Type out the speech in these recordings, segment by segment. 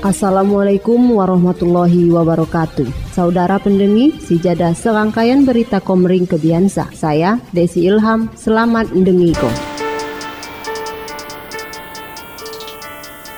Assalamualaikum warahmatullahi wabarakatuh. Saudara pendengi, sijada serangkaian berita komering kebiasa. Saya Desi Ilham, selamat mendengiko.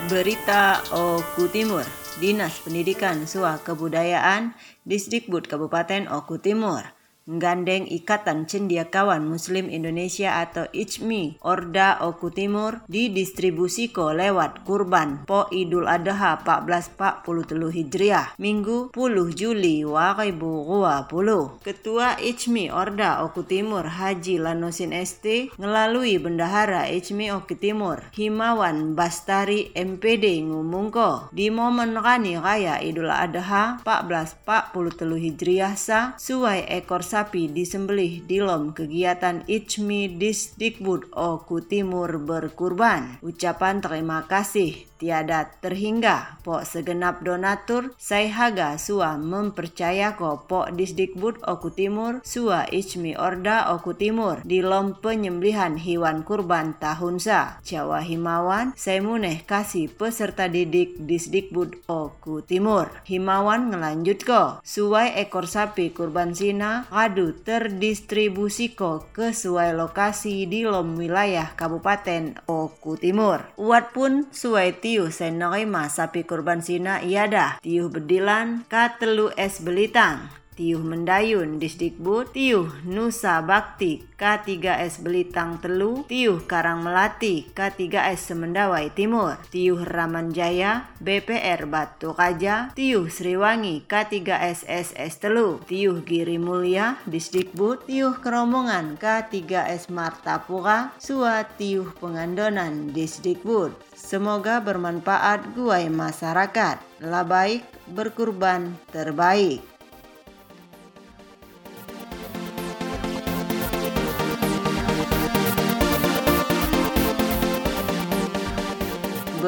Berita Oku Timur, Dinas Pendidikan Sua Kebudayaan, Disdikbud Kabupaten Oku Timur Gandeng Ikatan Cendiakawan Muslim Indonesia atau ICMI Orda Oku Timur lewat kurban Po Idul Adha 1443 Hijriah Minggu 10 Juli 2020 Ketua ICMI Orda Oku Timur Haji Lanosin ST melalui Bendahara ICMI Oku Timur Himawan Bastari MPD ngumungko di momen Rani Raya Idul Adha 1443 Hijriah sa suai ekor sapi disembelih di lom kegiatan Ichmi Disdikbud Oku Timur berkurban. Ucapan terima kasih tiada terhingga po segenap donatur saya haga sua mempercaya ko po Disdikbud Oku Timur sua Ichmi Orda Oku Timur di lom penyembelihan hewan kurban tahun sa. Jawa Himawan saya muneh kasih peserta didik Disdikbud Oku Timur. Himawan ngelanjut ko suai ekor sapi kurban sina Adu terdistribusi ko sesuai lokasi di lom wilayah Kabupaten Oku Timur. Uat pun suai tiuh senerima sapi kurban sina iada tiuh bedilan katelu es belitang Tiuh Mendayun Disdikbud, Tiuh Nusa Bakti K3S Belitang Telu, Tiuh Karang Melati K3S Semendawai Timur, Tiuh Ramanjaya BPR Batu Kaja, Tiuh Sriwangi K3S SS Telu, Tiuh Giri Mulia Disdikbud, Tiuh Keromongan K3S Martapura, Sua Tiuh Pengandonan Disdikbud. Semoga bermanfaat guai masyarakat. Lah baik berkurban terbaik.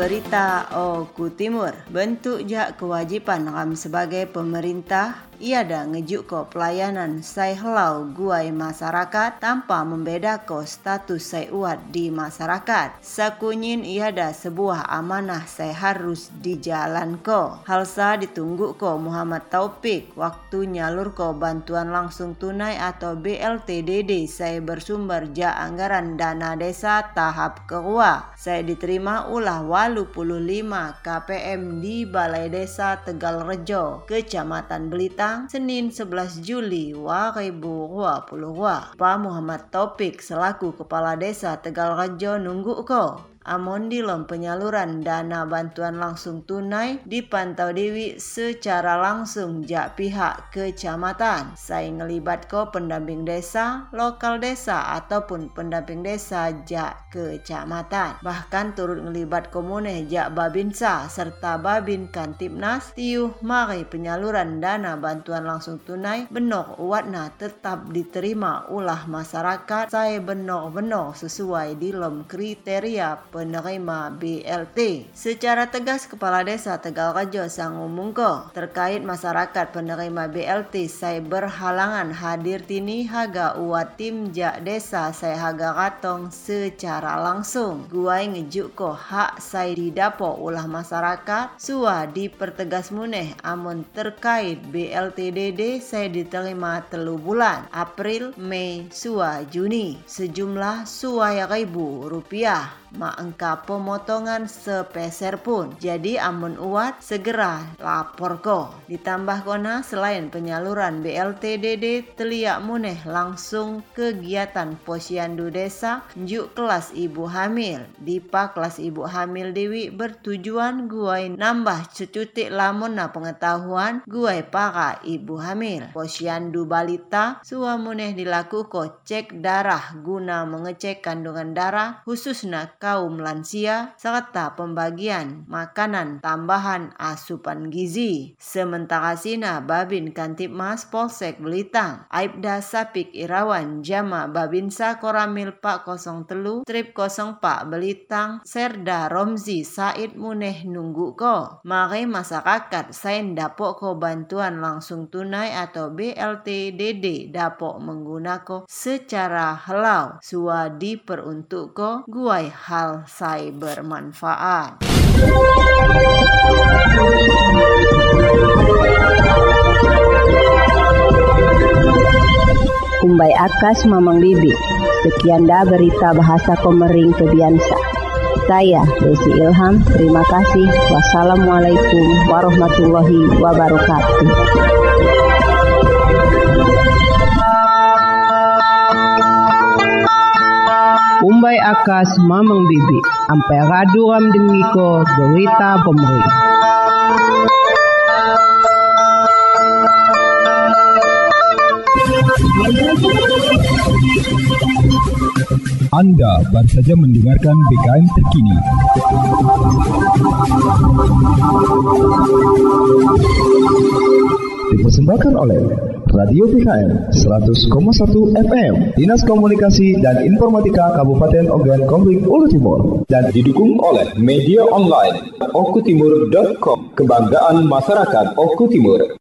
Berita Oku Timur. Bentuk jak kewajiban ram sebagai pemerintah Iada ngejuk ko pelayanan sai helau guai masyarakat tanpa membeda ko status sai uat di masyarakat. Sakunyin iada sebuah amanah sai harus dijalan ko. Halsa ditunggu ko Muhammad Taufik waktu nyalur ko bantuan langsung tunai atau BLTDD saya bersumber ja anggaran dana desa tahap kedua. Saya diterima ulah walu puluh lima KPM di Balai Desa Tegal Rejo, Kecamatan Belita Senin 11 Juli 2020. Pak Muhammad Topik selaku Kepala Desa Tegal Rejo nunggu ko Amon dilom penyaluran dana bantuan langsung tunai dipantau Dewi secara langsung jak pihak kecamatan. Saya ngelibat ko pendamping desa, lokal desa ataupun pendamping desa jak kecamatan. Bahkan turut ngelibat komune jak babinsa serta babin kantipnas tiuh mari penyaluran dana bantuan langsung tunai benok watna tetap diterima ulah masyarakat saya benok-benok sesuai dilom kriteria penerima BLT. Secara tegas Kepala Desa Tegal Rejo sang umumko terkait masyarakat penerima BLT saya berhalangan hadir tini haga uat tim jak desa saya haga ratong secara langsung. Guai ngejuk ko hak saya didapo ulah masyarakat sua dipertegas muneh amun terkait BLTDD saya diterima telu bulan April, Mei, sua Juni sejumlah suaya ribu rupiah ma engka pemotongan sepeser pun. Jadi amun uat segera lapor ko. Ditambah kona selain penyaluran BLTDD teliak muneh langsung kegiatan posyandu desa njuk kelas ibu hamil. Dipa kelas ibu hamil Dewi bertujuan guai nambah cucutik lamun na pengetahuan guai para ibu hamil. Posyandu balita suamuneh dilaku ko cek darah guna mengecek kandungan darah khususnya kaum lansia serta pembagian makanan tambahan asupan gizi. Sementara sina Babin Kantipmas Polsek Belitang, Aibda Sapik Irawan Jama Babinsa Koramil Pak 03 Trip 04 Belitang Serda Romzi Said Muneh nunggu ko. Mari masyarakat sain dapok ko bantuan langsung tunai atau BLT DD dapok menggunakan secara helau sua diperuntuk ko guai hal sai bermanfaat. Umbai Akas Mamang Bibi. Sekian dah berita bahasa Komering Kebiansa. Saya Desi Ilham, terima kasih. Wassalamualaikum warahmatullahi wabarakatuh. Umbai Akas Mamang Bibi. Ampai raduram dengiko berita Komering. Anda baru saja mendengarkan BKM terkini. Dipersembahkan oleh Radio BKM 100,1 FM Dinas Komunikasi dan Informatika Kabupaten Ogan Komering Ulu Timur dan didukung oleh media online okutimur.com Kebanggaan Masyarakat Oku Timur